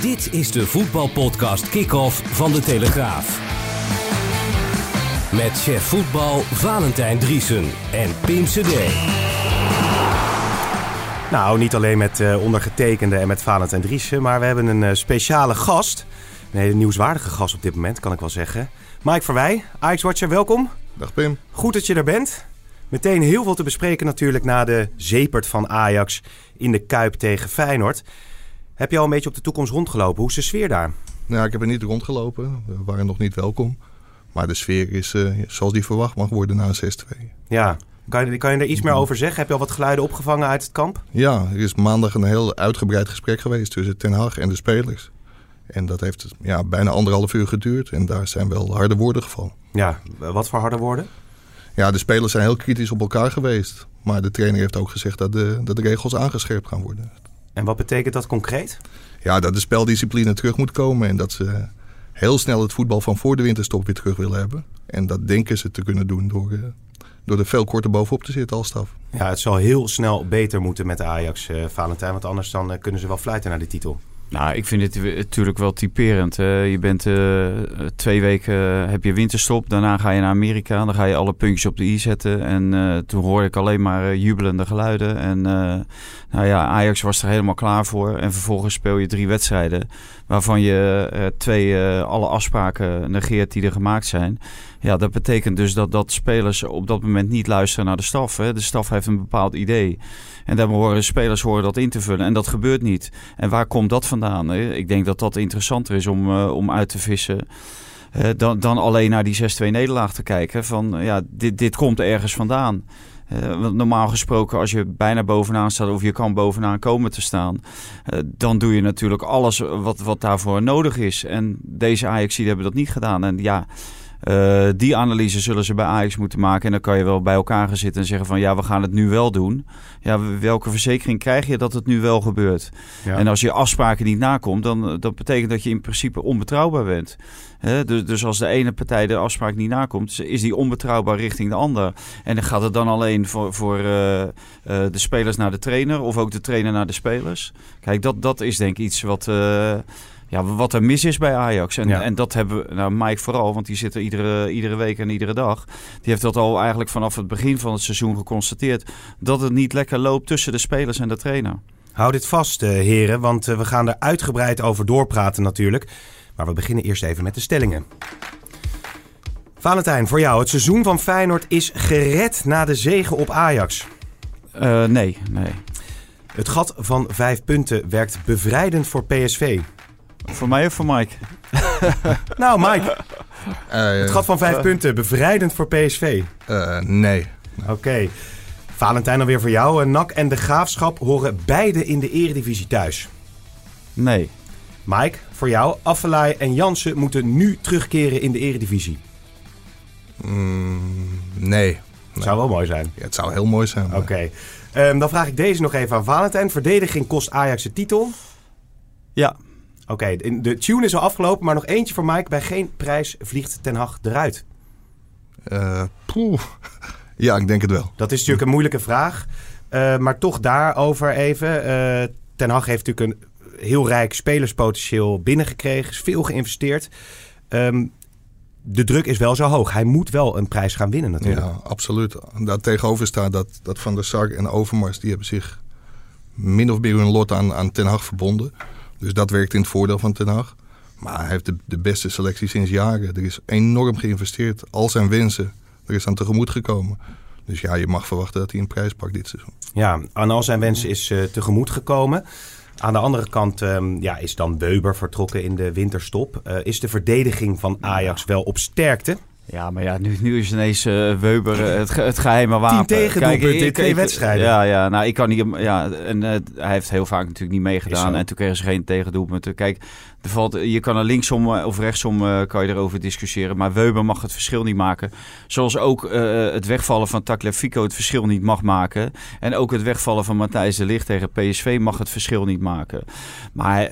Dit is de voetbalpodcast Kick-Off van De Telegraaf. Met chef voetbal Valentijn Driesen en Pim CD. Nou, niet alleen met uh, ondergetekende en met Valentijn Driesen, maar we hebben een uh, speciale gast. Een hele nieuwswaardige gast op dit moment, kan ik wel zeggen. Mike Verwij, Ajax-watcher, welkom. Dag Pim. Goed dat je er bent. Meteen heel veel te bespreken natuurlijk na de zepert van Ajax in de Kuip tegen Feyenoord. Heb je al een beetje op de toekomst rondgelopen? Hoe is de sfeer daar? Nou, ik heb er niet rondgelopen. We waren nog niet welkom. Maar de sfeer is uh, zoals die verwacht mag worden na 6-2. Ja, kan je, kan je er iets meer over zeggen? Heb je al wat geluiden opgevangen uit het kamp? Ja, er is maandag een heel uitgebreid gesprek geweest tussen Ten Hag en de spelers. En dat heeft ja, bijna anderhalf uur geduurd. En daar zijn wel harde woorden gevallen. Ja, wat voor harde woorden? Ja, de spelers zijn heel kritisch op elkaar geweest. Maar de trainer heeft ook gezegd dat de, dat de regels aangescherpt gaan worden. En wat betekent dat concreet? Ja, dat de speldiscipline terug moet komen. En dat ze heel snel het voetbal van voor de winterstop weer terug willen hebben. En dat denken ze te kunnen doen door, door er veel korter bovenop te zitten als staf. Ja, het zal heel snel beter moeten met de Ajax, uh, Valentijn. Want anders dan, uh, kunnen ze wel fluiten naar de titel. Nou, ik vind het natuurlijk wel typerend. je bent uh, twee weken heb je winterstop, daarna ga je naar Amerika, dan ga je alle puntjes op de i zetten. En uh, toen hoorde ik alleen maar jubelende geluiden. En nou ja, Ajax was er helemaal klaar voor. En vervolgens speel je drie wedstrijden waarvan je twee alle afspraken negeert die er gemaakt zijn. Ja, dat betekent dus dat, dat spelers op dat moment niet luisteren naar de staf. Hè. De staf heeft een bepaald idee. En daar horen spelers horen dat in te vullen. En dat gebeurt niet. En waar komt dat vandaan? Hè? Ik denk dat dat interessanter is om, uh, om uit te vissen. Dan, dan alleen naar die 6-2 nederlaag te kijken. Van ja, dit, dit komt ergens vandaan. Uh, normaal gesproken, als je bijna bovenaan staat of je kan bovenaan komen te staan, uh, dan doe je natuurlijk alles wat, wat daarvoor nodig is. En deze Ajax hebben dat niet gedaan. En ja, uh, die analyse zullen ze bij Ajax moeten maken. En dan kan je wel bij elkaar gaan zitten en zeggen van ja, we gaan het nu wel doen. Ja, welke verzekering krijg je dat het nu wel gebeurt? Ja. En als je afspraken niet nakomt, dan dat betekent dat je in principe onbetrouwbaar bent. He, dus, dus als de ene partij de afspraak niet nakomt, is die onbetrouwbaar richting de ander. En dan gaat het dan alleen voor, voor uh, uh, de spelers naar de trainer of ook de trainer naar de spelers. Kijk, dat, dat is denk ik iets wat ja, wat er mis is bij Ajax. En, ja. en dat hebben we, nou Mike vooral, want die zit er iedere, iedere week en iedere dag. Die heeft dat al eigenlijk vanaf het begin van het seizoen geconstateerd. Dat het niet lekker loopt tussen de spelers en de trainer. Hou dit vast, uh, heren, want uh, we gaan er uitgebreid over doorpraten natuurlijk. Maar we beginnen eerst even met de stellingen. Valentijn, voor jou, het seizoen van Feyenoord is gered na de zege op Ajax. Uh, nee, nee. Het gat van vijf punten werkt bevrijdend voor PSV. Voor mij of voor Mike? nou, Mike. Uh, het gat van vijf uh, punten, bevrijdend voor PSV? Uh, nee. Oké. Okay. Valentijn, dan weer voor jou. NAC en de Graafschap horen beide in de eredivisie thuis. Nee. Mike, voor jou. Affelaai en Jansen moeten nu terugkeren in de eredivisie. Mm, nee. Het zou wel mooi zijn. Ja, het zou heel mooi zijn. Oké. Okay. Um, dan vraag ik deze nog even aan Valentijn. Verdediging kost Ajax de titel? Ja. Oké, okay, de tune is al afgelopen, maar nog eentje voor Mike. Bij geen prijs vliegt Ten Hag eruit. Uh, poeh. Ja, ik denk het wel. Dat is natuurlijk een moeilijke vraag. Uh, maar toch daarover even. Uh, Ten Hag heeft natuurlijk een heel rijk spelerspotentieel binnengekregen. Is veel geïnvesteerd. Um, de druk is wel zo hoog. Hij moet wel een prijs gaan winnen natuurlijk. Ja, absoluut. Daar tegenover staat dat, dat Van der Sar en Overmars... die hebben zich min of meer hun lot aan, aan Ten Hag verbonden... Dus dat werkt in het voordeel van Ten Hag. Maar hij heeft de, de beste selectie sinds jaren. Er is enorm geïnvesteerd. Al zijn wensen, er is aan tegemoet gekomen. Dus ja, je mag verwachten dat hij een prijs pakt dit seizoen. Ja, aan al zijn wensen is uh, tegemoet gekomen. Aan de andere kant um, ja, is dan Weber vertrokken in de winterstop. Uh, is de verdediging van Ajax wel op sterkte? Ja, maar ja, nu, nu is ineens uh, Weber uh, het, het geheime wapen. Tien tegendoelpunten in twee wedstrijden. Ja, ja, nou ik kan niet... Ja, en uh, hij heeft heel vaak natuurlijk niet meegedaan. En toen kregen ze geen tegendoelpunten. Kijk, er valt, je kan er linksom of rechtsom kan je erover discussiëren. Maar Weber mag het verschil niet maken. Zoals ook het wegvallen van Tagliafico het verschil niet mag maken. En ook het wegvallen van Matthijs de Ligt tegen PSV mag het verschil niet maken. Maar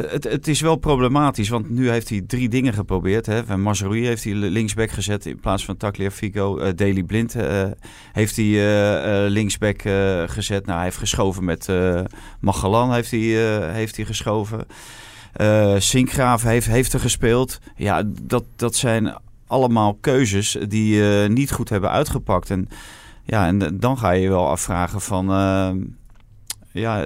het, het, is wel problematisch, want nu heeft hij drie dingen geprobeerd. Hè. Mazarui heeft hij linksback gezet in plaats van Tagliafico. Uh, Daily Blind uh, heeft hij linksback gezet. Nou, hij heeft geschoven met Magellan, heeft hij, heeft hij geschoven. Sinkgraaf heeft, heeft er gespeeld. Ja, dat, dat zijn allemaal keuzes die niet goed hebben uitgepakt. En, ja, en dan ga je je wel afvragen van... ja,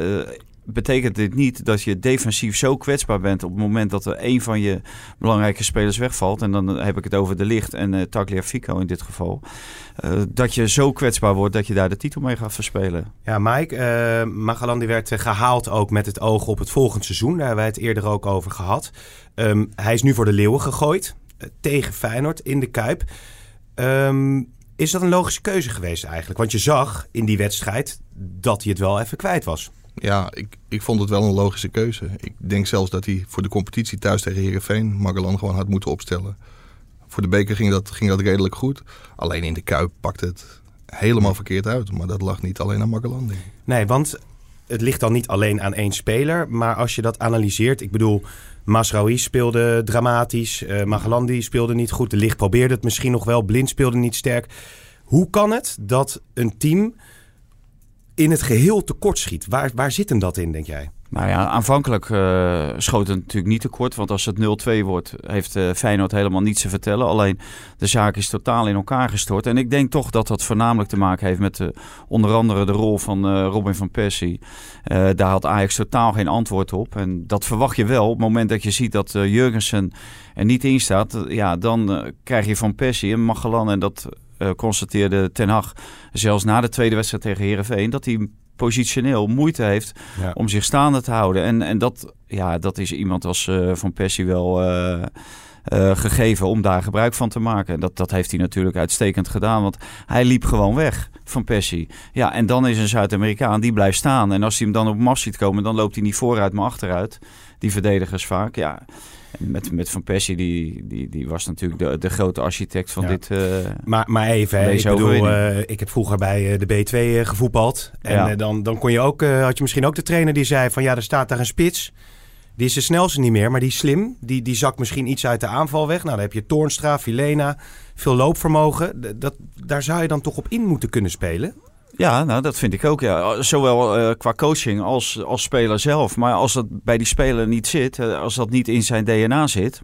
betekent dit niet dat je defensief zo kwetsbaar bent op het moment dat er een van je belangrijke spelers wegvalt. En dan heb ik het over de licht en uh, Tagliafico in dit geval. Uh, dat je zo kwetsbaar wordt dat je daar de titel mee gaat verspelen. Ja, Mike, uh, werd gehaald ook met het oog op het volgende seizoen. Daar hebben wij het eerder ook over gehad. Um, hij is nu voor de leeuwen gegooid tegen Feyenoord in de Kuip. Um, is dat een logische keuze geweest eigenlijk? Want je zag in die wedstrijd dat hij het wel even kwijt was. Ja, ik, ik vond het wel een logische keuze. Ik denk zelfs dat hij voor de competitie thuis tegen Herenveen Magellan gewoon had moeten opstellen. Voor de beker ging dat, ging dat redelijk goed. Alleen in de Kuip pakt het helemaal verkeerd uit. Maar dat lag niet alleen aan Magellan. Nee, want het ligt dan niet alleen aan één speler. Maar als je dat analyseert, ik bedoel, Masraoui speelde dramatisch. Uh, speelde niet goed. De licht probeerde het misschien nog wel. Blind speelde niet sterk. Hoe kan het dat een team in het geheel tekort schiet. Waar, waar zit hem dat in, denk jij? Nou ja, aanvankelijk uh, schoot het natuurlijk niet tekort. Want als het 0-2 wordt, heeft uh, Feyenoord helemaal niets te vertellen. Alleen de zaak is totaal in elkaar gestort. En ik denk toch dat dat voornamelijk te maken heeft met uh, onder andere de rol van Robin van Persie. daar had Ajax totaal geen antwoord op. En dat verwacht je wel. Op het moment dat je ziet dat Jurgensen er niet in staat, ja, dan krijg je van Persie en Magellan. En dat constateerde Ten Hag zelfs na de tweede wedstrijd tegen Herenveen dat hij positioneel moeite heeft om zich staande te houden. En, en dat, ja, dat is iemand als uh, Van Persie wel uh, gegeven om daar gebruik van te maken. En dat, dat heeft hij natuurlijk uitstekend gedaan, want hij liep gewoon weg van Persie. Ja, en dan is een Zuid-Amerikaan die blijft staan. En als hij hem dan op mas ziet komen, dan loopt hij niet vooruit, maar achteruit. Die verdedigers vaak, ja met, met Van Persie, die, die, die was natuurlijk de, de grote architect van dit. Uh, maar, maar even, ik bedoel, uh, ik heb vroeger bij de B2 gevoetbald. En dan, dan kon je ook, had je misschien ook de trainer die zei van ja, er staat daar een spits. Die is de snelste niet meer, maar die is slim. Die, die zakt misschien iets uit de aanval weg. Nou, dan heb je Toornstra, Filena, veel loopvermogen. Dat, daar zou je dan toch op in moeten kunnen spelen? Ja, nou dat vind ik ook. Ja. Zowel uh, qua coaching als, als speler zelf. Maar als dat bij die speler niet zit, uh, als dat niet in zijn DNA zit.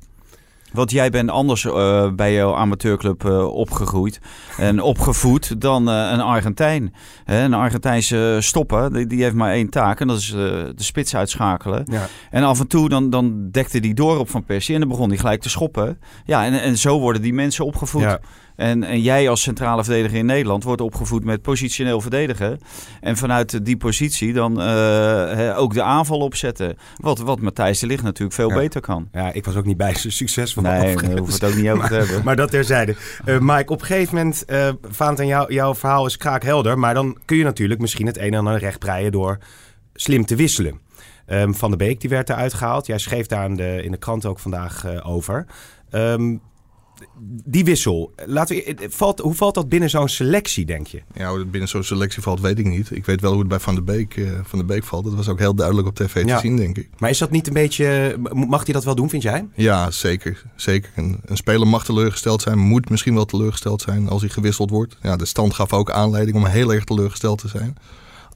Want jij bent anders uh, bij jouw amateurclub opgegroeid en opgevoed dan een Argentijn. een Argentijnse stopper, die, die, heeft maar één taak en dat is de spits uitschakelen. Ja. En af en toe dan, dan dekte hij door op Van Persie en dan begon hij gelijk te schoppen. Ja, en, en zo worden die mensen opgevoed. Ja. En, en jij als centrale verdediger in Nederland wordt opgevoed met positioneel verdedigen. En vanuit die positie dan uh, ook de aanval opzetten. Wat, wat Matthijs de Ligt natuurlijk veel beter kan. Ja, ik was ook niet bij zijn succesvol. Nee, we hoeven het ook niet over te hebben. Maar dat terzijde. Uh, Mike, op een gegeven moment, uh, Vaant en jou, jouw verhaal is kraakhelder. Maar dan kun je natuurlijk misschien het een en ander recht breien door slim te wisselen. Um, Van de Beek die werd eruit gehaald. Jij schreef daar in de, in de krant ook vandaag over. Um, die wissel, laten we, valt, hoe valt dat binnen zo'n selectie, denk je? Ja, hoe het binnen zo'n selectie valt, weet ik niet. Ik weet wel hoe het bij Van der Beek, uh, Van der Beek valt. Dat was ook heel duidelijk op tv te zien, denk ik. Maar is dat niet een beetje... Mag hij dat wel doen, vind jij? Ja, zeker. zeker. Een, een, speler mag teleurgesteld zijn, moet misschien wel teleurgesteld zijn als hij gewisseld wordt. Ja, de stand gaf ook aanleiding om heel erg teleurgesteld te zijn.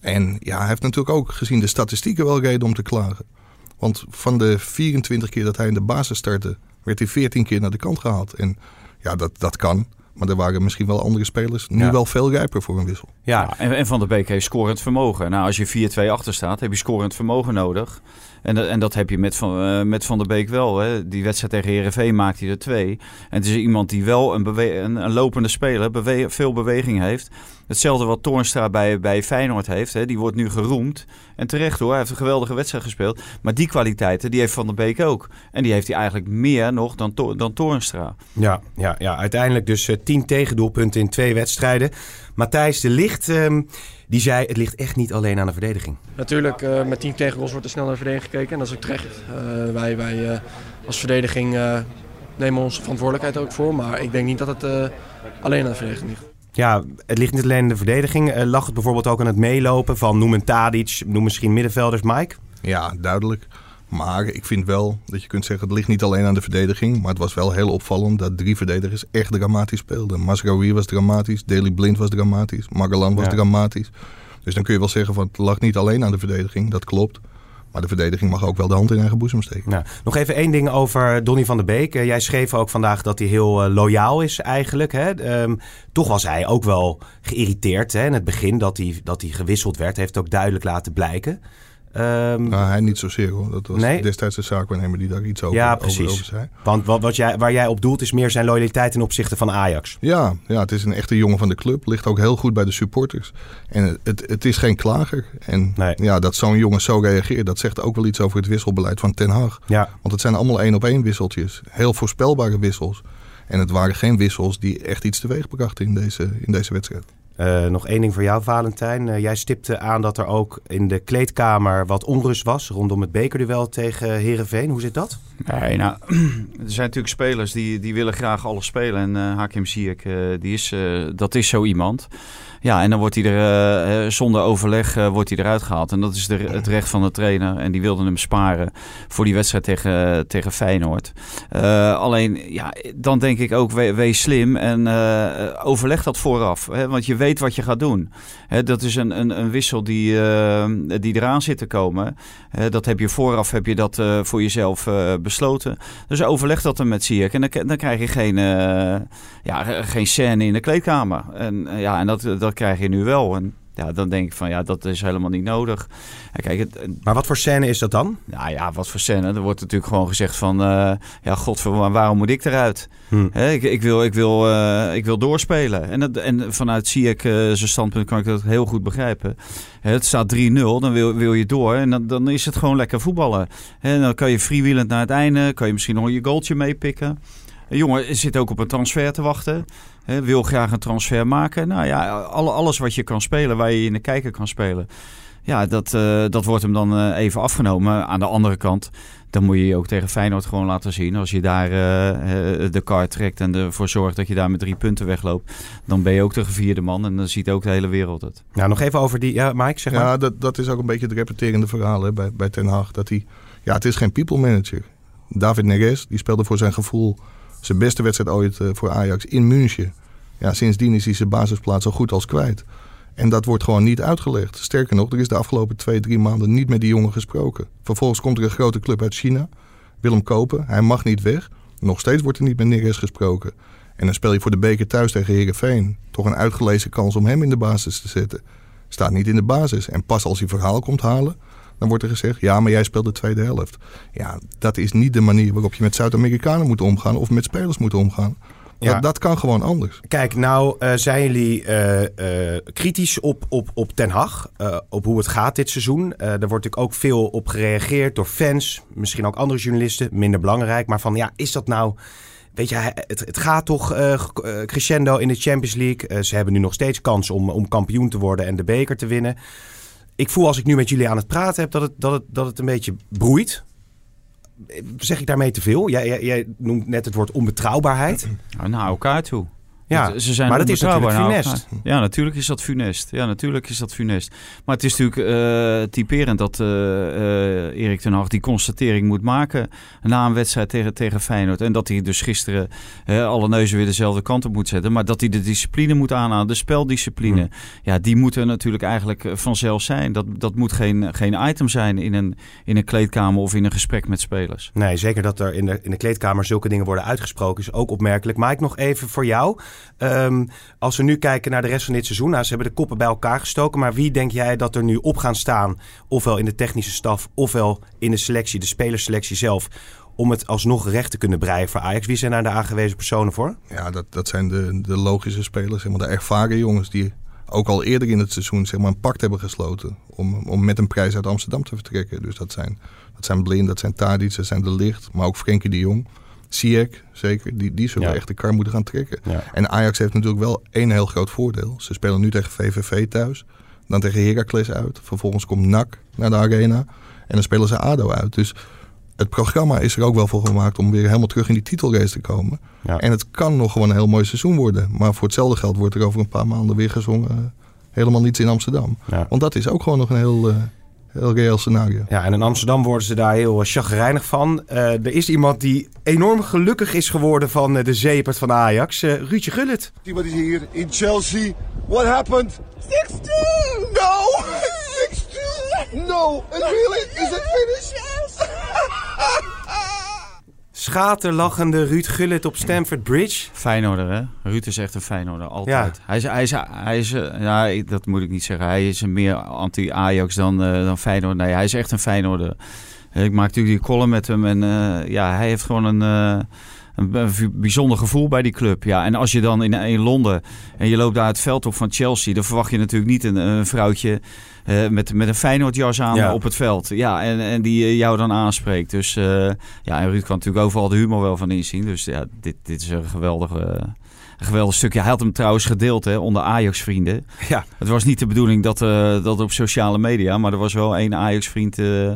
En ja, hij heeft natuurlijk ook gezien de statistieken wel reden om te klagen. Want van de 24 keer dat hij in de basis startte werd hij 14 keer naar de kant gehaald. En ja, dat, dat kan. Maar er waren misschien wel andere spelers nu Ja. wel veel rijper voor een wissel. Ja, en, en Van der Beek heeft scorend vermogen. Nou, als je 4-2 achter staat, heb je scorend vermogen nodig. En, dat- en dat heb je met Van, eh, met van der Beek wel. Hè. Die wedstrijd tegen Herenveen maakt hij er twee. En het is iemand die wel een, bewe- een, een lopende speler, bewe- veel beweging heeft. Hetzelfde wat Toornstra bij, bij Feyenoord heeft. Hè. Die wordt nu geroemd. En terecht hoor, hij heeft een geweldige wedstrijd gespeeld. Maar die kwaliteiten, die heeft Van der Beek ook. En die heeft hij eigenlijk meer nog dan, To- dan Toornstra. Ja, ja, ja, uiteindelijk dus eh, tien tegendoelpunten in twee wedstrijden. Matthijs de Licht, ehm, die zei het ligt echt niet alleen aan de verdediging. Natuurlijk, eh, met 10 tegengoals wordt er snel naar de verdediging gekeken. En dat is ook terecht. Eh, wij wij eh, als verdediging eh, nemen onze verantwoordelijkheid ook voor. Maar ik denk niet dat het eh, alleen aan de verdediging ligt. Ja, het ligt niet alleen aan de verdediging. Eh, lag het bijvoorbeeld ook aan het meelopen van noem een Tadic, noem misschien middenvelders, Mike? Ja, duidelijk. Maar ik vind wel dat je kunt zeggen, het ligt niet alleen aan de verdediging. Maar het was wel heel opvallend dat drie verdedigers echt dramatisch speelden. Masraoui was dramatisch, Daley Blind was dramatisch, Magalan was Ja. dramatisch. Dus dan kun je wel zeggen, van, het lag niet alleen aan de verdediging, dat klopt. Maar de verdediging mag ook wel de hand in eigen boezem steken. Nou, nog even één ding over Donny van der Beek. Eh, jij schreef ook vandaag dat hij heel eh, loyaal is eigenlijk. Hè? Ehm, toch was hij ook wel geïrriteerd hè? in het begin dat hij, dat hij gewisseld werd. Heeft ook duidelijk laten blijken. Nou, hij niet zozeer hoor. Dat was Nee? destijds de zaakwaarnemer die daar iets over, Ja, precies. over zei. Want wat, wat jij, waar jij op doelt is meer zijn loyaliteit ten opzichte van Ajax. Ja, ja, het is een echte jongen van de club. Ligt ook heel goed bij de supporters. En het, het, het is geen klager. En Nee. ja, dat zo'n jongen zo reageert, dat zegt ook wel iets over het wisselbeleid van Ten Hag. Ja, Want het zijn allemaal één op één wisseltjes. Heel voorspelbare wissels. En het waren geen wissels die echt iets teweeg brachten in deze, in deze wedstrijd. Eh, nog één ding voor jou, Valentijn. Eh, jij stipte aan dat er ook in de kleedkamer wat onrust was rondom het bekerduel tegen Herenveen. Hoe zit dat? Nee, nou, er zijn natuurlijk spelers die, die willen graag alles spelen. En eh Hakim Ziyech, eh die is, eh, dat is zo iemand. Ja, en dan wordt hij er zonder overleg wordt hij eruit gehaald. En dat is de, het recht van de trainer. En die wilde hem sparen voor die wedstrijd tegen, tegen Feyenoord. Alleen, ja, dan denk ik ook, we- wees slim en overleg dat vooraf. Hè, want je weet wat je gaat doen. Hè, dat is een, een, een wissel die, die eraan zit te komen. Dat heb je vooraf heb je dat voor jezelf eh, besloten. Dus overleg dat dan met Ziyech. En dan, dan krijg je geen, eh, ja, geen scène in de kleedkamer. En, eh, ja, en dat, dat krijg je nu wel. En ja, dan denk ik van ja, dat is helemaal niet nodig. En kijk, het, Maar wat voor scène is dat dan? nou ja, wat voor scène. Er wordt natuurlijk gewoon gezegd van... eh ja, godver, waarom moet ik eruit? Hm. Hè, ik, ik, wil, ik, wil, eh, ik wil doorspelen. En, dat, en vanuit Ziyech eh, zijn standpunt kan ik dat heel goed begrijpen. Hè, het staat 3-0, dan wil, wil je door. En dan, dan is het gewoon lekker voetballen. En dan kan je freewheelend naar het einde. Kan je misschien nog je goaltje meepikken. Een jongen zit ook op een transfer te wachten. Wil graag een transfer maken. Nou ja, alle, alles wat je kan spelen, waar je in de kijker kan spelen. Ja, dat, eh, dat wordt hem dan eh, even afgenomen. Aan de andere kant, dan moet je je ook tegen Feyenoord gewoon laten zien. Als je daar eh, de kaart trekt en ervoor zorgt dat je daar met drie punten wegloopt, dan ben je ook de gevierde man en dan ziet ook de hele wereld het. Nou, nog even over die... Ja, Mike, zeg maar. Ja, dat, dat is ook een beetje het repeterende verhaal hè, bij, bij Ten Hag. Dat hij, ja, het is geen people manager. David Neres, die speelde voor zijn gevoel zijn beste wedstrijd ooit voor Ajax in München. Ja, sindsdien is hij zijn basisplaats zo goed als kwijt. En dat wordt gewoon niet uitgelegd. Sterker nog, er is de afgelopen twee, drie maanden niet met die jongen gesproken. Vervolgens komt er een grote club uit China, wil hem kopen. Hij mag niet weg. Nog steeds wordt er niet met Neres gesproken. En dan speel je voor de beker thuis tegen Herenveen. Toch een uitgelezen kans om hem in de basis te zetten. Staat niet in de basis. En pas als hij verhaal komt halen, dan wordt er gezegd: ja, maar jij speelt de tweede helft. Ja, dat is niet de manier waarop je met Zuid-Amerikanen moet omgaan of met spelers moet omgaan. Ja. Dat, dat kan gewoon anders. Kijk, nou eh, zijn jullie eh, eh, kritisch op, op, op Ten Hag, eh, op hoe het gaat dit seizoen. Er wordt natuurlijk ook veel op gereageerd door fans, misschien ook andere journalisten, minder belangrijk. Maar van ja, is dat nou... Weet je, het, het gaat toch crescendo in de Champions League. Ze hebben nu nog steeds kans om, om kampioen te worden en de beker te winnen. Ik voel als ik nu met jullie aan het praten heb dat het, dat het, dat het een beetje broeit. Zeg ik daarmee te veel? Jij, jij, noemt net het woord onbetrouwbaarheid. Nou, elkaar toe. Ja, ze zijn maar dat is natuurlijk naar funest. Ja, natuurlijk is dat funest. Ja, natuurlijk is dat funest. Maar het is natuurlijk eh, typerend dat eh, eh, Erik ten Hag die constatering moet maken na een wedstrijd tegen, tegen Feyenoord. En dat hij dus gisteren alle neuzen weer dezelfde kant op moet zetten. Maar dat hij de discipline moet aanhalen, de speldiscipline. Ja, die moeten natuurlijk eigenlijk vanzelf zijn. Dat, dat moet geen, geen item zijn in een, in een kleedkamer of in een gesprek met spelers. Nee, zeker dat er in de, in de kleedkamer zulke dingen worden uitgesproken is ook opmerkelijk. Mike, nog even voor jou. Ehm, als we nu kijken naar de rest van dit seizoen. Nou, ze hebben de koppen bij elkaar gestoken. Maar wie denk jij dat er nu op gaan staan? Ofwel in de technische staf, ofwel in de selectie, de spelerselectie zelf. Om het alsnog recht te kunnen breien voor Ajax. Wie zijn daar de aangewezen personen voor? Ja, dat, dat zijn de, de logische spelers. Zeg maar, de ervaren jongens die ook al eerder in het seizoen zeg maar, een pact hebben gesloten. Om, om met een prijs uit Amsterdam te vertrekken. Dus dat zijn, dat zijn Blind, dat zijn Tadic, dat zijn De Licht. Maar ook Frenkie de Jong. Siek, zeker. Die, die zullen Ja. echt de kar moeten gaan trekken. Ja. En Ajax heeft natuurlijk wel één heel groot voordeel. Ze spelen nu tegen VVV thuis. Dan tegen Heracles uit. Vervolgens komt NAC naar de arena. En dan spelen ze ADO uit. Dus het programma is er ook wel voor gemaakt om weer helemaal terug in die titelrace te komen. Ja. En het kan nog gewoon een heel mooi seizoen worden. Maar voor hetzelfde geld wordt er over een paar maanden weer gezongen. eh, helemaal niets in Amsterdam. Want dat is ook gewoon nog een heel, eh, heel reëel scenario. Ja, en in Amsterdam worden ze daar heel eh, chagrijnig van. Eh, er is iemand die enorm gelukkig is geworden van eh, de zeepert van Ajax. eh Ruudje Gullit. What is here in Chelsea. What happened? 6-2! No! 6-2! No! And really? Is it finished? Schaterlachende Ruud Gullit op Stamford Bridge. Feyenoorder, hè? Ruud is echt een Feyenoorder, altijd. Hij is, hij is, hij is eh, ja, dat moet ik niet zeggen. Hij is een meer anti-Ajax dan, eh, dan Feyenoord. Nee, hij is echt een Feyenoorder. Ik maak natuurlijk die column met hem en eh, ja, hij heeft gewoon een... een bijzonder gevoel bij die club. Ja, en als je dan in, in Londen en je loopt daar het veld op van Chelsea, dan verwacht je natuurlijk niet een, een vrouwtje eh, met, met een Feyenoordjas aan Ja. op het veld. Ja, en, en die eh, jou dan aanspreekt. Dus eh, ja, en Ruud kan natuurlijk overal de humor wel van inzien. Dus ja, dit, dit is een geweldig, eh, een geweldig stukje. Hij had hem trouwens gedeeld hè, onder Ajax-vrienden. Ja. Het was niet de bedoeling dat, eh, dat op sociale media, maar er was wel één Ajax-vriend eh,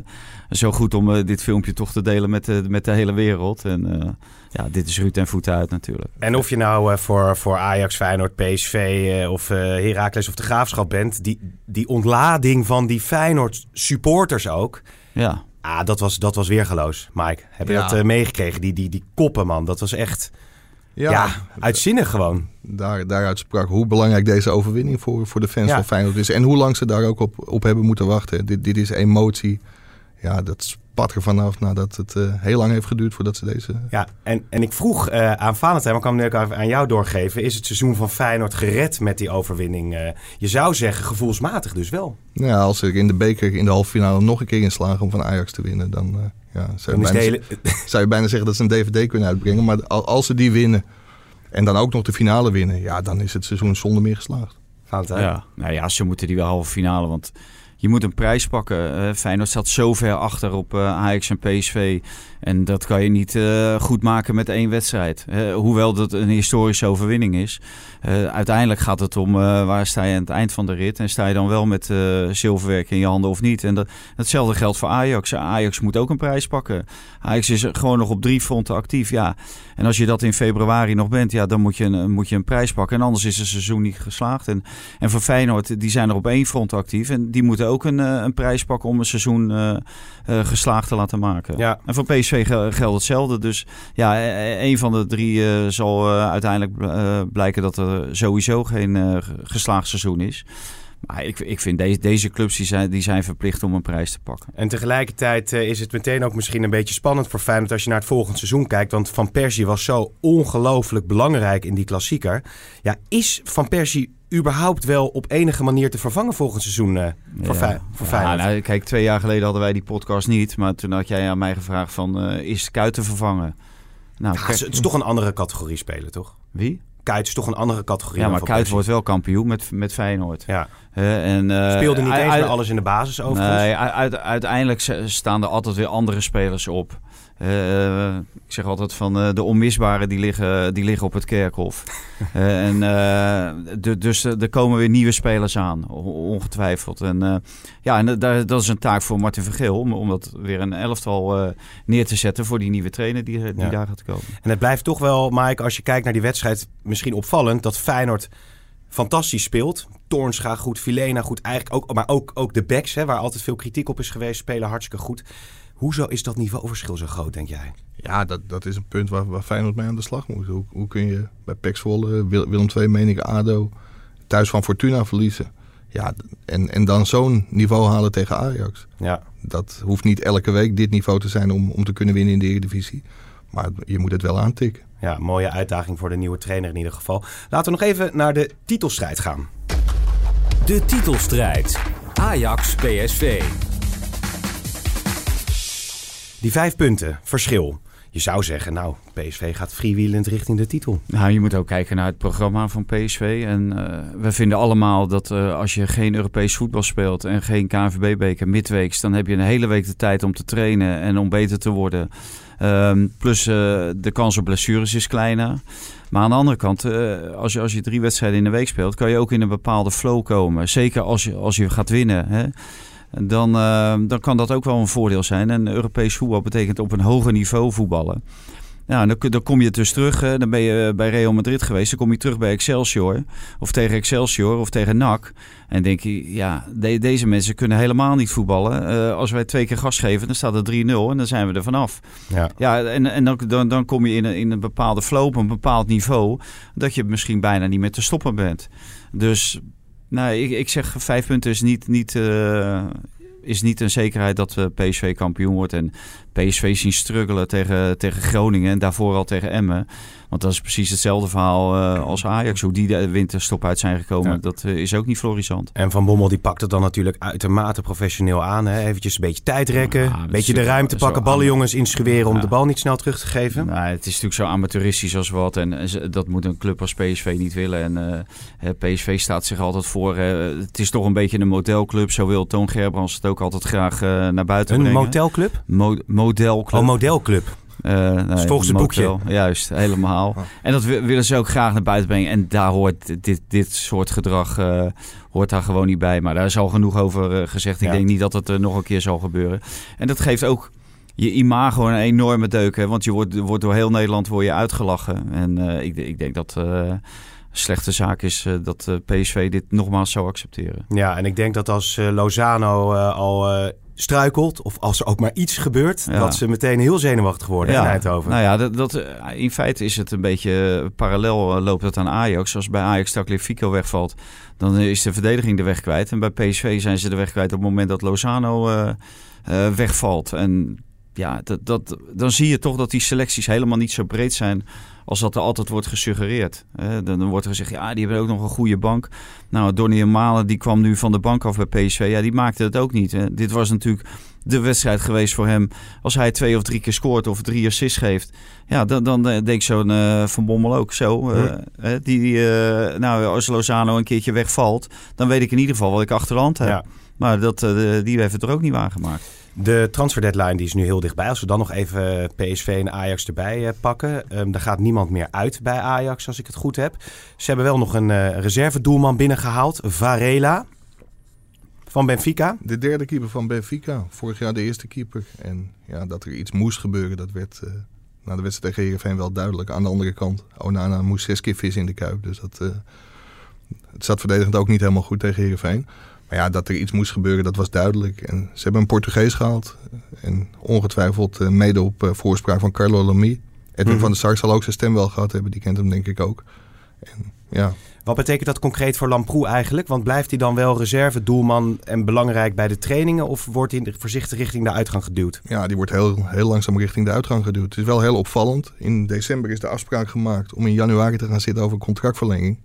zo goed om eh, dit filmpje toch te delen met, de met de hele wereld. En eh, ja, dit is Ruud en voeten uit natuurlijk. En of je nou eh, voor, voor Ajax, Feyenoord, PSV eh, of eh Heracles of de Graafschap bent... Die, die ontlading van die Feyenoord supporters ook... Ja. Ah, dat was, dat was weergeloos, Mike. Heb je Ja. dat eh, meegekregen? Die, die, die koppen, man. Dat was echt ja, uitzinnig gewoon. daar, daaruit sprak hoe belangrijk deze overwinning voor, voor de fans Ja. van Feyenoord is. En hoe lang ze daar ook op, op hebben moeten wachten. Dit, dit is emotie. Ja, dat spat er vanaf nadat het eh, heel lang heeft geduurd voordat ze deze... Ja, en, en ik vroeg eh, aan Valentijn, maar ik kan hem nu ook even aan jou doorgeven. Is het seizoen van Feyenoord gered met die overwinning? Eh, je zou zeggen gevoelsmatig dus wel. Nou Ja, als ze er in de beker in de halve finale nog een keer in slagen om van Ajax te winnen, dan eh, ja, zou, Dan je bijna, hele... zou je bijna zeggen dat ze een DVD kunnen uitbrengen. Maar al- als ze die winnen en dan ook nog de finale winnen, ja, dan is het seizoen zonder meer geslaagd. Valentijn. Ja, nou ja, ze moeten die wel halve finale. Want je moet een prijs pakken. Eh Feyenoord staat zo ver achter op eh, Ajax en PSV. En dat kan je niet eh, goed maken met één wedstrijd. Hoewel dat een historische overwinning is. Eh, uiteindelijk gaat het om eh, waar sta je aan het eind van de rit. En sta je dan wel met eh, zilverwerk in je handen of niet. En dat, hetzelfde geldt voor Ajax. Ajax moet ook een prijs pakken. Ajax is gewoon nog op drie fronten actief. Ja. En als je dat in februari nog bent, ja, dan moet je, een, moet je een prijs pakken. En anders is het seizoen niet geslaagd. En, en voor Feyenoord, die zijn er op één front actief. En die moeten ook een, een prijs pakken om een seizoen geslaagd te laten maken. Ja. En voor PSV gel- geldt hetzelfde. Dus ja, eh, een van de drie zal uiteindelijk blijken dat er sowieso geen eh, ge- geslaagd seizoen is. Maar ik, ik vind deze, deze clubs die zijn, die zijn verplicht om een prijs te pakken. En tegelijkertijd eh, is het meteen ook misschien een beetje spannend voor Feyenoord als je naar het volgende seizoen kijkt. Want Van Persie was zo ongelooflijk belangrijk in die klassieker. Ja, is Van Persie überhaupt wel op enige manier te vervangen volgend seizoen eh, voor, Ja. Voor Ja, Feyenoord? nou, kijk, twee jaar geleden hadden wij die podcast niet. Maar toen had jij aan mij gevraagd van, eh, is Kuit te vervangen? Nou, Ja, het is toch een andere categorie spelen, toch? wie? Kuit is toch een andere categorie Ja, maar Kuit wordt wel kampioen met, met Feyenoord. Ja. En, eh, Speelde niet eens meer alles in de basis overigens. Nee, uiteindelijk staan er altijd weer andere spelers op. Eh, ik zeg altijd van eh, de onmisbare die liggen, die liggen op het kerkhof. Eh, en, eh, de- dus eh, er komen weer nieuwe spelers aan, ongetwijfeld. En, eh, ja, en da- dat is een taak voor Martin Vergeel om, om dat weer een elftal eh, neer te zetten voor die nieuwe trainer die, die Ja. daar gaat komen. En het blijft toch wel, Mike, als je kijkt naar die wedstrijd, misschien opvallend dat Feyenoord fantastisch speelt. Toornstra goed, Filena goed, eigenlijk ook, maar ook, ook de backs, hè, waar altijd veel kritiek op is geweest, spelen hartstikke goed. Hoezo is dat niveauverschil zo groot, denk jij? Ja, dat, dat is een punt waar, waar Feyenoord mee aan de slag moet. Hoe, hoe kun je bij Zwolle, Wil- Willem II, meen ik, ADO, thuis van Fortuna verliezen? Ja, en, en dan zo'n niveau halen tegen Ajax. Ja, Dat hoeft niet elke week dit niveau te zijn om, om te kunnen winnen in de Eredivisie. Maar je moet het wel aantikken. Ja, mooie uitdaging voor de nieuwe trainer in ieder geval. Laten we nog even naar de titelstrijd gaan. De titelstrijd. Ajax PSV. Die vijf punten, verschil. Je zou zeggen, nou, PSV gaat freewheelend richting de titel. Nou, je moet ook kijken naar het programma van PSV. En uh, we vinden allemaal dat uh, als je geen Europees voetbal speelt en geen KNVB-beker midweeks, dan heb je een hele week de tijd om te trainen en om beter te worden. Um, plus uh, de kans op blessures is kleiner. Maar aan de andere kant, als, je, als je drie wedstrijden in de week speelt, kan je ook in een bepaalde flow komen. Zeker als je, als je gaat winnen. Hè? Dan, uh, dan kan dat ook wel een voordeel zijn. En Europees voetbal betekent op een hoger niveau voetballen. Ja, dan, dan kom je dus terug. Hè. Dan ben je bij Real Madrid geweest. Dan kom je terug bij Excelsior. Of tegen Excelsior of tegen NAC. En denk je, ja, de, deze mensen kunnen helemaal niet voetballen. Uh, als wij twee keer gas geven, dan staat het 3-0 en dan zijn we er vanaf. Ja, ja en, en dan, dan, dan kom je in een, in een bepaalde flow, op een bepaald niveau. Dat je misschien bijna niet meer te stoppen bent. Dus nou, ik, ik zeg vijf punten is niet, niet, uh, is niet een zekerheid dat uh, PSV kampioen wordt. En PSV zien struggelen tegen, tegen Groningen en daarvoor al tegen Emmen. Want dat is precies hetzelfde verhaal uh, als Ajax. Hoe die de winterstop uit zijn gekomen, ja. dat uh, is ook niet florissant. En Van Bommel die pakt het dan natuurlijk uitermate professioneel aan. Hè? Eventjes een beetje tijd rekken, een beetje de ruimte pakken, ballenjongens inschweren om de bal niet snel terug te geven. Nou, het is natuurlijk zo amateuristisch als wat. En, en dat moet een club als PSV niet willen. En uh, PSV staat zich altijd voor. het is toch een beetje een modelclub. Zo wil Toon Gerbrands het ook altijd graag naar buiten een brengen. Een motelclub? Mo modelclub. Oh, modelclub. Uh, nee, volgens het boekje. Juist, helemaal. Oh. En dat willen ze ook graag naar buiten brengen. En daar hoort dit, dit soort gedrag uh, hoort daar gewoon niet bij. Maar daar is al genoeg over uh, gezegd. Ik ja. denk niet dat het nog een keer zal gebeuren. En dat geeft ook je imago een enorme deuk. Hè? Want je wordt, wordt door heel Nederland word je uitgelachen. En ik, ik denk dat slechte zaak is uh, dat uh, PSV dit nogmaals zou accepteren. Ja, en ik denk dat als uh, Lozano al struikelt, of als er ook maar iets gebeurt, ja. dat ze meteen heel zenuwachtig worden ja. in Eindhoven. Nou ja, dat, dat, in feite is het een beetje parallel loopt het aan Ajax. Als bij Ajax Tagliafico wegvalt, dan is de verdediging de weg kwijt. En bij PSV zijn ze de weg kwijt op het moment dat Lozano wegvalt. En ja, dat, dat, dan zie je toch dat die selecties helemaal niet zo breed zijn als dat er altijd wordt gesuggereerd. Dan wordt er gezegd, ja, die hebben ook nog een goede bank. Nou, Donny Malen die kwam nu van de bank af bij PSV. Ja, die maakte het ook niet. Dit was natuurlijk de wedstrijd geweest voor hem. Als hij twee of drie keer scoort of drie assists geeft. Ja, dan, dan denk zo'n uh, Van Bommel ook zo. Uh, ja. die, die uh, nou, als Lozano een keertje wegvalt, dan weet ik in ieder geval wat ik achterhand heb. Ja. Maar dat, die heeft het er ook niet waargemaakt. De transfer deadline die is nu heel dichtbij. Als we dan nog even PSV en Ajax erbij uh, pakken. Um, er gaat niemand meer uit bij Ajax, als ik het goed heb. Ze hebben wel nog een uh, reservedoelman binnengehaald. Varela van Benfica. De derde keeper van Benfica. Vorig jaar de eerste keeper. En ja, dat er iets moest gebeuren, dat werd uh, na de wedstrijd tegen Heerenveen wel duidelijk. Aan de andere kant, Onana moest zes keer vis in de kuip. Dus dat, het zat verdedigend ook niet helemaal goed tegen Heerenveen. Maar ja, dat er iets moest gebeuren, dat was duidelijk. En ze hebben een Portugees gehaald. En ongetwijfeld uh, mede op uh, voorspraak van Carlo Lamy. Edwin -hmm. van der Sar zal ook zijn stem wel gehad hebben. Die kent hem denk ik ook. En, ja. Wat betekent dat concreet voor Lamproe eigenlijk? Want blijft hij dan wel reserve, doelman en belangrijk bij de trainingen? Of wordt hij voorzichtig richting de uitgang geduwd? Ja, die wordt heel, heel langzaam richting de uitgang geduwd. Het is wel heel opvallend. In december is de afspraak gemaakt om in januari te gaan zitten over contractverlenging.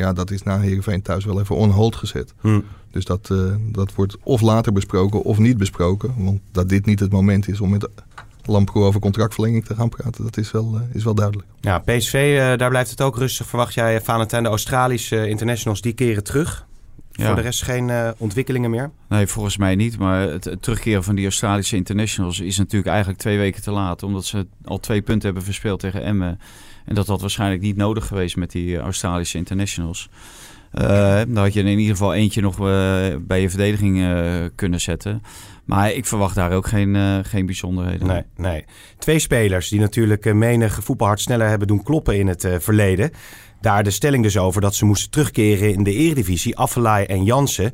Ja, dat is na Heerenveen thuis wel even on hold gezet. Hm. Dus dat, uh, dat wordt of later besproken of niet besproken. Want dat dit niet het moment is om met Lamproe over contractverlenging te gaan praten, dat is wel, uh, is wel duidelijk. Ja, PSV, uh, daar blijft het ook rustig. Verwacht jij, Valentijn, de Australische internationals, die keren terug? Ja. Voor de rest geen uh, ontwikkelingen meer? Nee, volgens mij niet. Maar het, het, terugkeren van die Australische internationals is natuurlijk eigenlijk twee weken te laat. Omdat ze al twee punten hebben verspeeld tegen Emmen. En dat had waarschijnlijk niet nodig geweest met die Australische internationals. Uh, dan had je in ieder geval eentje nog uh, bij je verdediging uh, kunnen zetten. Maar ik verwacht daar ook geen, geen bijzonderheden. Nee, nee. Twee spelers die natuurlijk menige voetbalhart sneller hebben doen kloppen in het verleden. Daar de stelling dus over dat ze moesten terugkeren in de eredivisie. Affelaai en Jansen.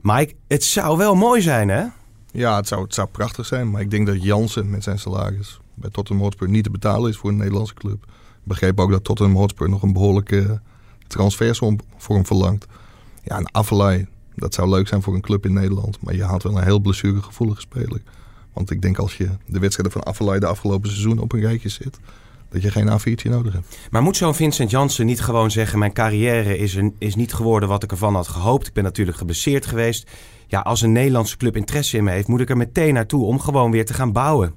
Mike, het zou wel mooi zijn hè? Ja, het zou, het zou prachtig zijn. Maar ik denk dat Jansen met zijn salaris bij Tottenham Hotspur niet te betalen is voor een Nederlandse club. Begreep ook dat Tottenham Hotspur nog een behoorlijke transfersom voor hem verlangt. Ja, een Avalai, dat zou leuk zijn voor een club in Nederland. Maar je haalt wel een heel blessuregevoelige speler. Want ik denk als je de wedstrijden van Affelay de afgelopen seizoen op een rijtje zet, dat je geen A4'tje nodig hebt. Maar moet zo'n Vincent Jansen niet gewoon zeggen... mijn carrière is, is niet geworden wat ik ervan had gehoopt. Ik ben natuurlijk geblesseerd geweest. Ja, als een Nederlandse club interesse in me heeft... moet ik er meteen naartoe om gewoon weer te gaan bouwen.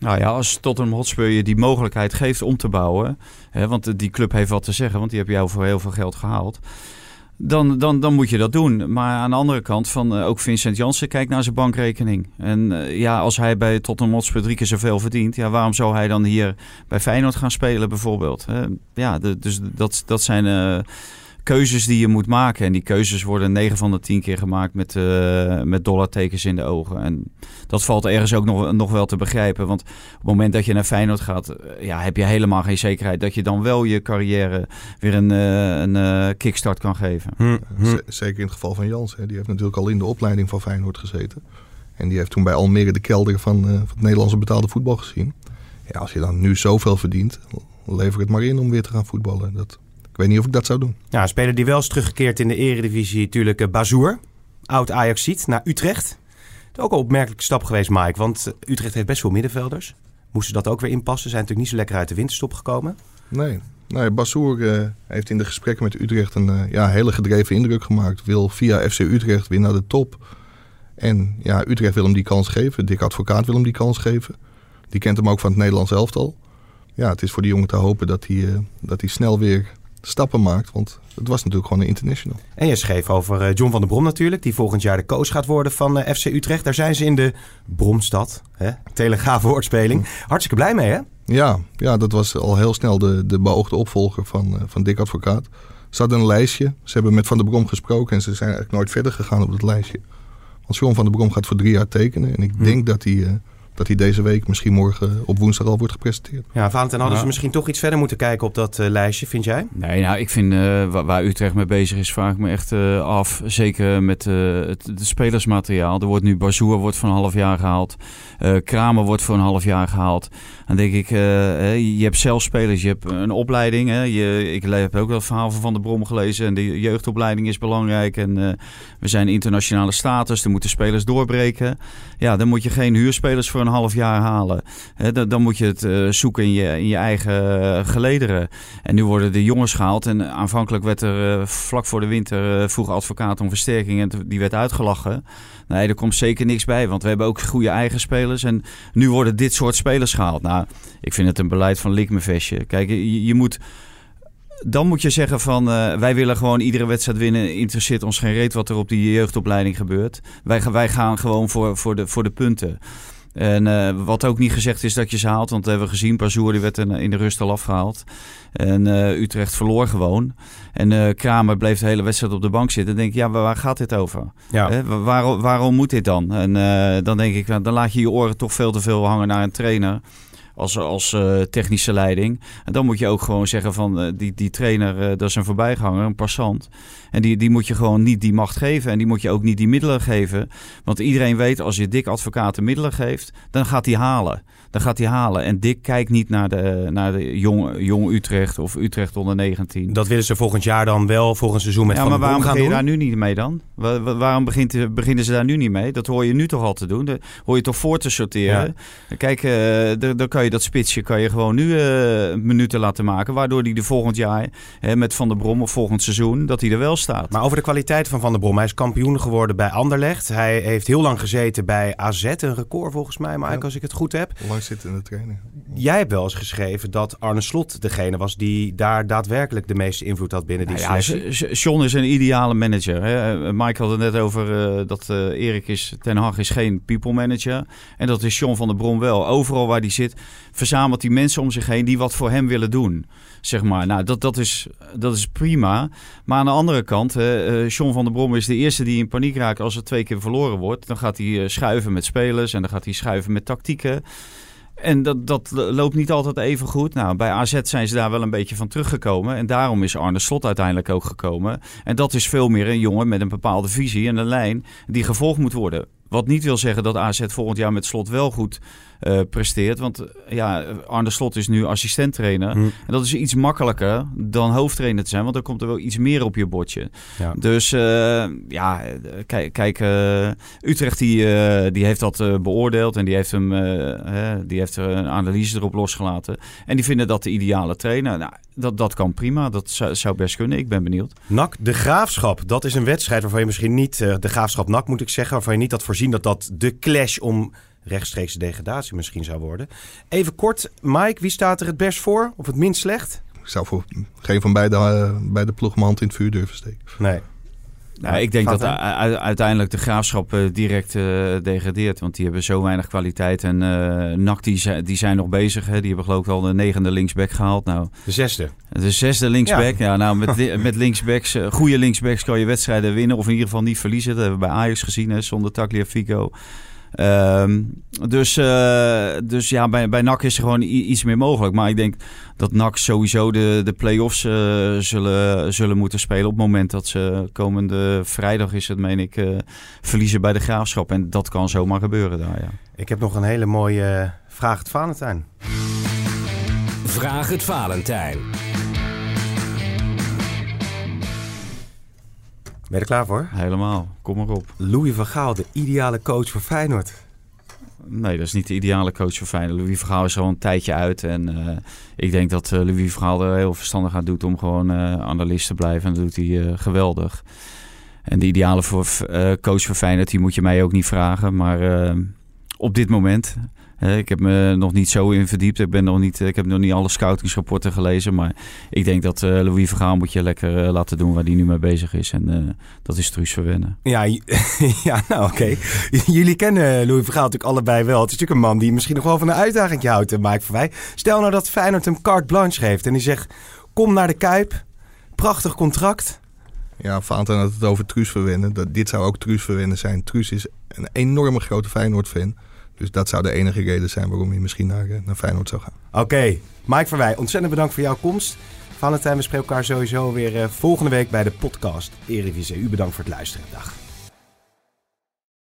Nou ja, als Tottenham Hotspur je die mogelijkheid geeft om te bouwen... Hè, want die club heeft wat te zeggen, want die heb jou voor heel veel geld gehaald... Dan, dan, dan moet je dat doen. Maar aan de andere kant, van, uh, ook Vincent Janssen kijkt naar zijn bankrekening. En uh, ja, als hij bij Tottenham Hotspur drie keer zoveel verdient... Ja, waarom zou hij dan hier bij Feyenoord gaan spelen bijvoorbeeld? Ja, dus dat, dat zijn keuzes die je moet maken. En die keuzes worden 9 van de 10 keer gemaakt met, uh, met dollartekens in de ogen. En dat valt ergens ook nog, nog wel te begrijpen. Want op het moment dat je naar Feyenoord gaat, uh, ja, heb je helemaal geen zekerheid dat je dan wel je carrière weer een, uh, een kickstart kan geven. Hm, hm. Zeker in het geval van Jans. Hè. Die heeft natuurlijk al in de opleiding van Feyenoord gezeten. En die heeft toen bij Almere de kelder van, van het Nederlandse betaalde voetbal gezien. Ja, als je dan nu zoveel verdient, lever het maar in om weer te gaan voetballen. Dat, weet niet of ik dat zou doen. Ja, een speler die wel is teruggekeerd in de eredivisie, natuurlijk uh, Bazoer. Oud Ajaxiet naar Utrecht. Het is ook een opmerkelijke stap geweest, Mike. Want Utrecht heeft best veel middenvelders. Moesten dat ook weer inpassen? Zijn natuurlijk niet zo lekker uit de winterstop gekomen. Nee, nee Bazoer uh, heeft in de gesprekken met Utrecht een uh, ja, hele gedreven indruk gemaakt. Wil via FC Utrecht weer naar de top. En ja, Utrecht wil hem die kans geven. Dick Advocaat wil hem die kans geven. Die kent hem ook van het Nederlands elftal. Ja, het is voor die jongen te hopen dat hij, uh, dat hij snel weer stappen maakt. Want het was natuurlijk gewoon een international. En je schreef over uh, John van der Brom natuurlijk. Die volgend jaar de coach gaat worden van uh, FC Utrecht. Daar zijn ze in de Bromstad. Hè? Telegraaf woordspeling. Hartstikke blij mee hè? Ja, ja, dat was al heel snel de, de beoogde opvolger van, uh, van Dick Advocaat. Ze hadden een lijstje. Ze hebben met Van der Brom gesproken. En ze zijn eigenlijk nooit verder gegaan op dat lijstje. Want John van der Brom gaat voor drie jaar tekenen. En ik hmm. denk dat hij dat hij deze week, misschien morgen op woensdag al wordt gepresenteerd. Ja, Valentijn, hadden ze misschien toch iets verder moeten kijken op dat uh, lijstje, vind jij? Nee, nou, ik vind uh, waar, waar, Utrecht mee bezig is, vraag ik me echt uh, af. Zeker met het, het, spelersmateriaal. Er wordt nu Bazoer wordt voor een half jaar gehaald. Kramer wordt voor een half jaar gehaald. Dan denk ik, je hebt zelf spelers, je hebt een opleiding. Hè. Je, ik heb ook wel het verhaal van Van der Brom gelezen. En de jeugdopleiding is belangrijk. En we zijn internationale status, er moeten spelers doorbreken. Ja, dan moet je geen huurspelers voor een half jaar halen. dan, dan, moet je het uh, zoeken in je, in je eigen uh, gelederen. En nu worden de jongens gehaald. En aanvankelijk werd er uh, vlak voor de winter vroeg advocaat om versterking. En die werd uitgelachen. Nee, er komt zeker niks bij. Want we hebben ook goede eigen spelers. En nu worden dit soort spelers gehaald. Nou, ik vind het een beleid van likmevestje. Kijk, je, je moet dan moet je zeggen van uh, wij willen gewoon iedere wedstrijd winnen. Interesseert ons geen reet wat er op die jeugdopleiding gebeurt. Wij, wij gaan gewoon voor, voor, de, voor de punten. En uh, wat ook niet gezegd is dat je ze haalt, want we hebben gezien, Pazour die werd in de rust al afgehaald. En uh, Utrecht verloor gewoon. En uh, Kramer bleef de hele wedstrijd op de bank zitten. Dan denk ik, ja, waar gaat dit over? Ja. Waar, waarom moet dit dan? En dan denk ik, dan laat je je oren toch veel te veel hangen naar een trainer als, als uh, technische leiding. En dan moet je ook gewoon zeggen van uh, die, die trainer, uh, dat is een voorbijganger, een passant. En die, die moet je gewoon niet die macht geven en die moet je ook niet die middelen geven. Want iedereen weet, als je dik advocaten middelen geeft, dan gaat hij halen. Dan gaat hij halen. En Dick kijkt niet naar de, naar de jong, jong Utrecht of Utrecht onder 19. Dat willen ze volgend jaar dan wel, volgend seizoen met ja, Van maar waarom begin je daar nu niet mee dan? waarom begint, beginnen ze daar nu niet mee? Dat hoor je nu toch al te doen. Dat hoor je toch voor te sorteren. Ja. Kijk, uh, dan kan je dat spitsje kan je gewoon nu uh, minuten laten maken. Waardoor hij de volgend jaar hè, met Van der Brom of volgend seizoen, dat hij er wel staat. Maar over de kwaliteit van Van der Brom. Hij is kampioen geworden bij Anderlecht. Hij heeft heel lang gezeten bij AZ. Een record volgens mij, maar ja. als ik het goed heb. Lang zitten in de training. Jij hebt wel eens geschreven dat Arne Slot degene was die daar daadwerkelijk de meeste invloed had binnen die nou selectie. Ja, John is een ideale manager. Hè? Mike had het net over uh, dat uh, Erik is, Ten Hag is geen people manager. En dat is John van der Brom wel. Overal waar hij zit, verzamelt hij mensen om zich heen die wat voor hem willen doen. Zeg maar. Nou, dat, dat, is, dat is prima. Maar aan de andere kant, uh, John van der Brom is de eerste die in paniek raakt als er twee keer verloren wordt. Dan gaat hij schuiven met spelers en dan gaat hij schuiven met tactieken. En dat, dat loopt niet altijd even goed. Nou, bij AZ zijn ze daar wel een beetje van teruggekomen. En daarom is Arne Slot uiteindelijk ook gekomen. En dat is veel meer een jongen met een bepaalde visie en een lijn die gevolgd moet worden. Wat niet wil zeggen dat AZ volgend jaar met slot wel goed eh, presteert. Want ja, Arne Slot is nu assistent-trainer. Hm. En dat is iets makkelijker dan hoofdtrainer te zijn. Want dan komt er wel iets meer op je bordje. Ja. Dus eh, ja, kijk, kijk eh, Utrecht die, die heeft dat beoordeeld. En die heeft, hem, hè, die heeft er een analyse erop losgelaten. En die vinden dat de ideale trainer. Nou, dat, dat kan prima. Dat zou, zou best kunnen. Ik ben benieuwd. NAC, de Graafschap. Dat is een wedstrijd waarvan je misschien niet... de Graafschap NAC moet ik zeggen. Waarvan je niet had voorzien dat dat de clash om rechtstreeks degradatie misschien zou worden. Even kort, Mike, wie staat er het best voor? Of het minst slecht? Ik zou voor geen van beide, eh, beide ploegen mijn hand in het vuur durven steken. Nee. Nou, ik denk dat uiteindelijk de graafschap eh, direct eh, degradeert. Want die hebben zo weinig kwaliteit. En NAC die, zijn- die zijn nog bezig. Hè. Die hebben geloof ik al de negende linksback gehaald. Nou, De zesde. de zesde linksback. Ja, nou, met, met linksbacks, goede linksbacks kan je wedstrijden winnen. Of in ieder geval niet verliezen. Dat hebben we bij Ajax gezien, hè, zonder Tagliafico. Ehm dus, eh, dus ja, bij, bij NAC is er gewoon iets meer mogelijk. Maar ik denk dat NAC sowieso de, de play-offs eh, zullen, zullen moeten spelen. Op het moment dat ze komende vrijdag is het, meen ik, eh, verliezen bij de Graafschap. En dat kan zomaar gebeuren daar, ja. Ik heb nog een hele mooie vraag het Valentijn. Vraag het Valentijn. Ben je er klaar voor? Helemaal. Kom maar op. Louis van Gaal, de ideale coach voor Feyenoord. Nee, dat is niet de ideale coach voor Feyenoord. Louis Vergaal is er al een tijdje uit. En eh, ik denk dat eh, Louis Vergaal er heel verstandig aan doet om gewoon eh analist te blijven. En dat doet hij geweldig. En de ideale voor, coach voor Feyenoord, die moet je mij ook niet vragen. Maar op dit moment, ik heb me nog niet zo in verdiept. Ik, ben nog niet, ik heb nog niet alle scoutingsrapporten gelezen. Maar ik denk dat eh, Louis Vergaal moet je lekker eh, laten doen waar hij nu mee bezig is. En eh, dat is Truus Verwennen. Ja, ja nou oké. Jullie kennen Louis van Gaal natuurlijk allebei wel. Het is natuurlijk een man die misschien nog wel van een uitdaging houdt, Mike van Wij. Stel nou dat Feyenoord hem carte blanche geeft en die zegt... Kom naar de Kuip, prachtig contract. Ja, Vaanten had het over Truus verwennen. Dat, dit zou ook Truus verwennen zijn. Truus is een enorme grote Feyenoord-fan. Dus dat zou de enige reden zijn waarom hij misschien naar, eh, naar Feyenoord zou gaan. Oké, Mike van Wij, ontzettend bedankt voor jouw komst. Valentijn, we spreken elkaar sowieso weer eh, volgende week bij de podcast Eredivisie. U bedankt voor het luisteren. Dag.